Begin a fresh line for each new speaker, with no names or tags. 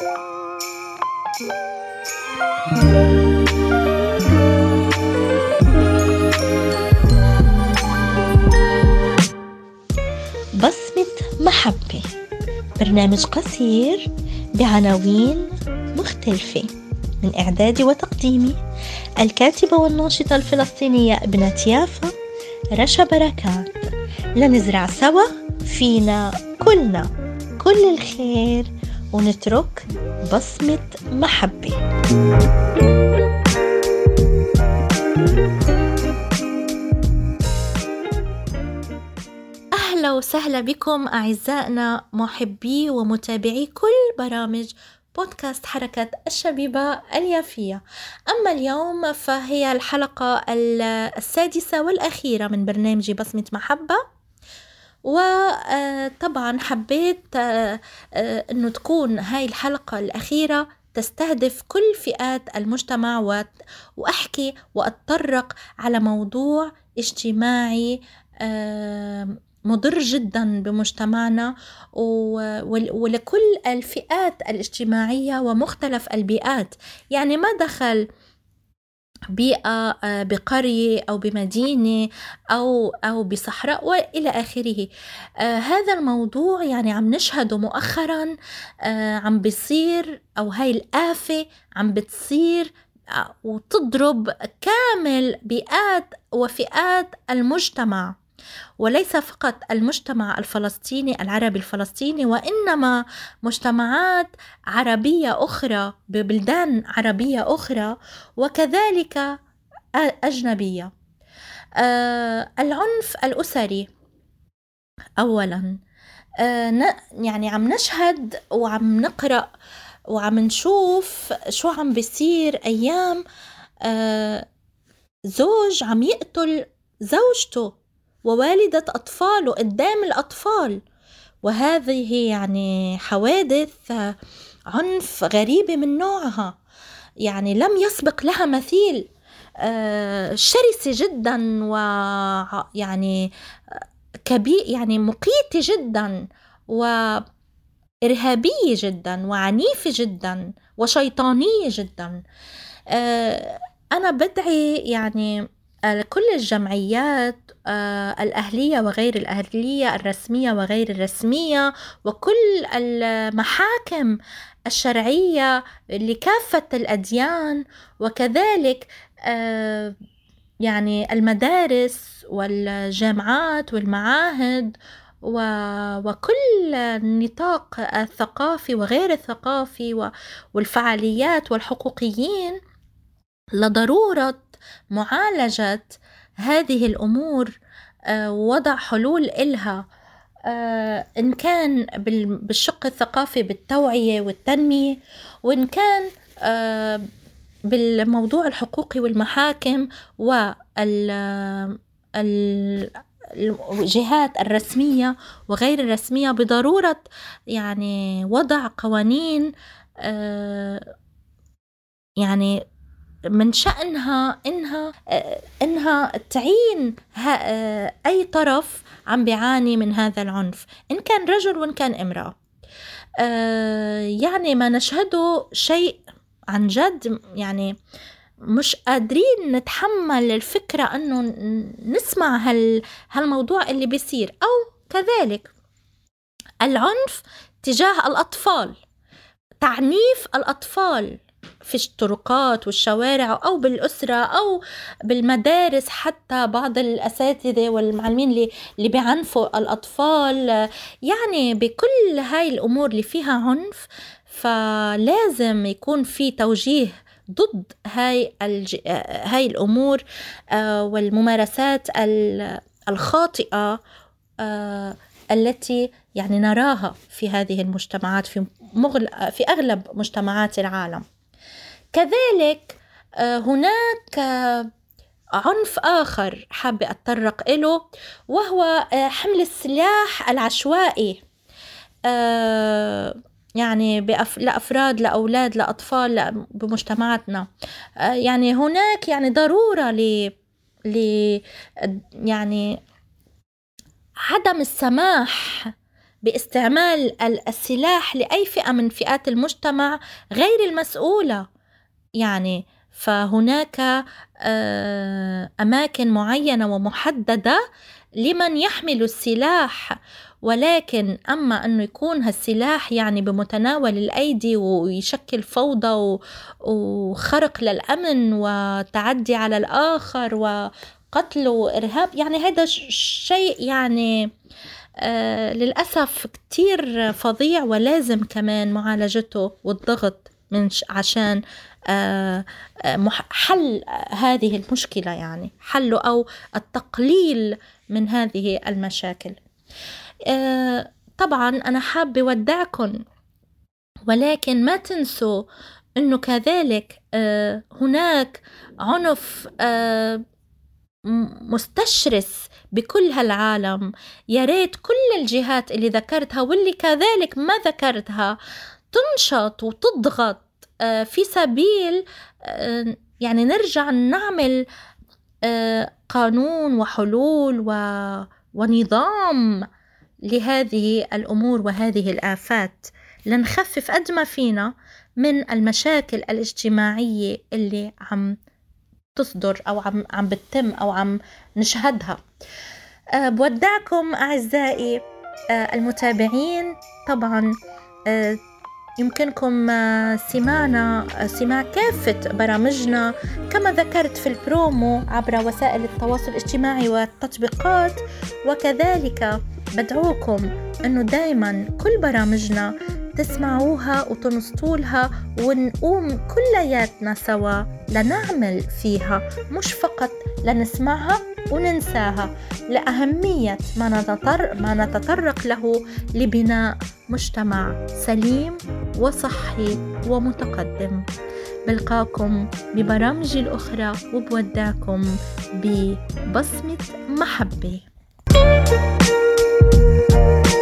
بصمة محبة برنامج قصير بعناوين مختلفة من إعدادي وتقديمي الكاتبة والناشطة الفلسطينية ابنة يافا رشا بركات. لنزرع سوا فينا كلنا كل الخير. ونترك بصمة محبة. أهلا وسهلا بكم أعزائنا محبي ومتابعي كل برامج بودكاست حركة الشبيبة اليافية. أما اليوم فهي الحلقة السادسة والأخيرة من برنامج بصمة محبة. وطبعا حبيت آه، آه، أنه تكون هاي الحلقة الأخيرة تستهدف كل فئات المجتمع وأحكي وأتطرق على موضوع اجتماعي مضر جدا بمجتمعنا ولكل الفئات الاجتماعية ومختلف البيئات. يعني ما دخل بيئة آه، بقرية أو بمدينة أو أو بصحراء وإلى آخره. آه هذا الموضوع يعني عم نشهده مؤخرا آه عم بيصير أو هاي الآفة عم بتصير وتضرب كامل بيئات وفئات المجتمع. وليس فقط المجتمع الفلسطيني العربي الفلسطيني وإنما مجتمعات عربية أخرى ببلدان عربية أخرى وكذلك أجنبية. آه العنف الأسري اولا. آه يعني عم نشهد وعم نقرأ وعم نشوف شو عم بيصير أيام آه زوج عم يقتل زوجته. ووالدة أطفاله قدام الأطفال. وهذه يعني حوادث عنف غريبة من نوعها. يعني لم يسبق لها مثيل آه، شرسة جدا ويعني كبير يعني مقيتة جدا وإرهابية جدا وعنيفة جدا وشيطانية جدا. آه، أنا بدعي يعني كل الجمعيات آه، الأهلية وغير الأهلية الرسمية وغير الرسمية وكل المحاكم الشرعية لكافة الأديان وكذلك آه، يعني المدارس والجامعات والمعاهد وكل النطاق الثقافي وغير الثقافي والفعاليات والحقوقيين لضرورة معالجة هذه الأمور آه، وضع حلول إلها آه، إن كان بالشق الثقافي بالتوعية والتنمية وإن كان آه، بالموضوع الحقوقي والمحاكم والجهات الرسمية وغير الرسمية بضرورة يعني وضع قوانين يعني من شأنها إنها إنها تعين أي طرف عم بيعاني من هذا العنف إن كان رجل وإن كان امرأة. يعني ما نشهده شيء عن جد يعني مش قادرين نتحمل الفكرة أنه نسمع هال هالموضوع اللي بيصير أو كذلك العنف تجاه الأطفال تعنيف الأطفال. في الطرقات والشوارع أو بالأسرة أو بالمدارس حتى بعض الأساتذة والمعلمين اللي, اللي بيعنفوا الأطفال. يعني بكل هاي الأمور اللي فيها عنف فلازم يكون في توجيه ضد هاي الج... هاي الأمور آه، والممارسات الخاطئة آه، التي يعني نراها في هذه المجتمعات في مغل... في أغلب مجتمعات العالم. كذلك آه، هناك آه، عنف آخر حابة أتطرق إله وهو آه، حمل السلاح العشوائي. يعني بأف... لأفراد لأولاد لأطفال بمجتمعاتنا. يعني هناك يعني ضرورة ل ل يعني عدم السماح باستعمال السلاح لأي فئة من فئات المجتمع غير المسؤولة. يعني فهناك آه، أماكن معينة ومحددة لمن يحمل السلاح. ولكن أما أنه يكون هالسلاح يعني بمتناول الأيدي ويشكل فوضى وخرق للأمن وتعدي على الآخر وقتل وإرهاب يعني هذا شيء يعني آه للأسف كتير فظيع ولازم كمان معالجته والضغط. من عشان آه حل هذه المشكلة يعني حله أو التقليل من هذه المشاكل. آه، طبعا أنا حابة ودعكم ولكن ما تنسوا أنه كذلك آه، هناك عنف آه، مستشرس بكل هالعالم. يا ريت كل الجهات اللي ذكرتها واللي كذلك ما ذكرتها تنشط وتضغط في سبيل يعني نرجع نعمل قانون وحلول ونظام لهذه الأمور وهذه الآفات. لنخفف قد ما فينا من المشاكل الاجتماعية اللي عم تصدر أو عم عم بتتم أو عم نشهدها. بودعكم أعزائي المتابعين. طبعا يمكنكم آه، سماعنا آه، سماع كافة برامجنا. كما ذكرت في البرومو عبر وسائل التواصل الاجتماعي والتطبيقات وكذلك بدعوكم أنه دايما كل برامجنا تسمعوها وتنصتولها ونقوم كلياتنا سوا. لنعمل فيها مش فقط لنسمعها وننساها. لأهمية ما, نتطر ما نتطرق له لبناء مجتمع سليم وصحي ومتقدم. بلقاكم ببرامجي الأخرى وبودعكم ببصمة محبة. thank you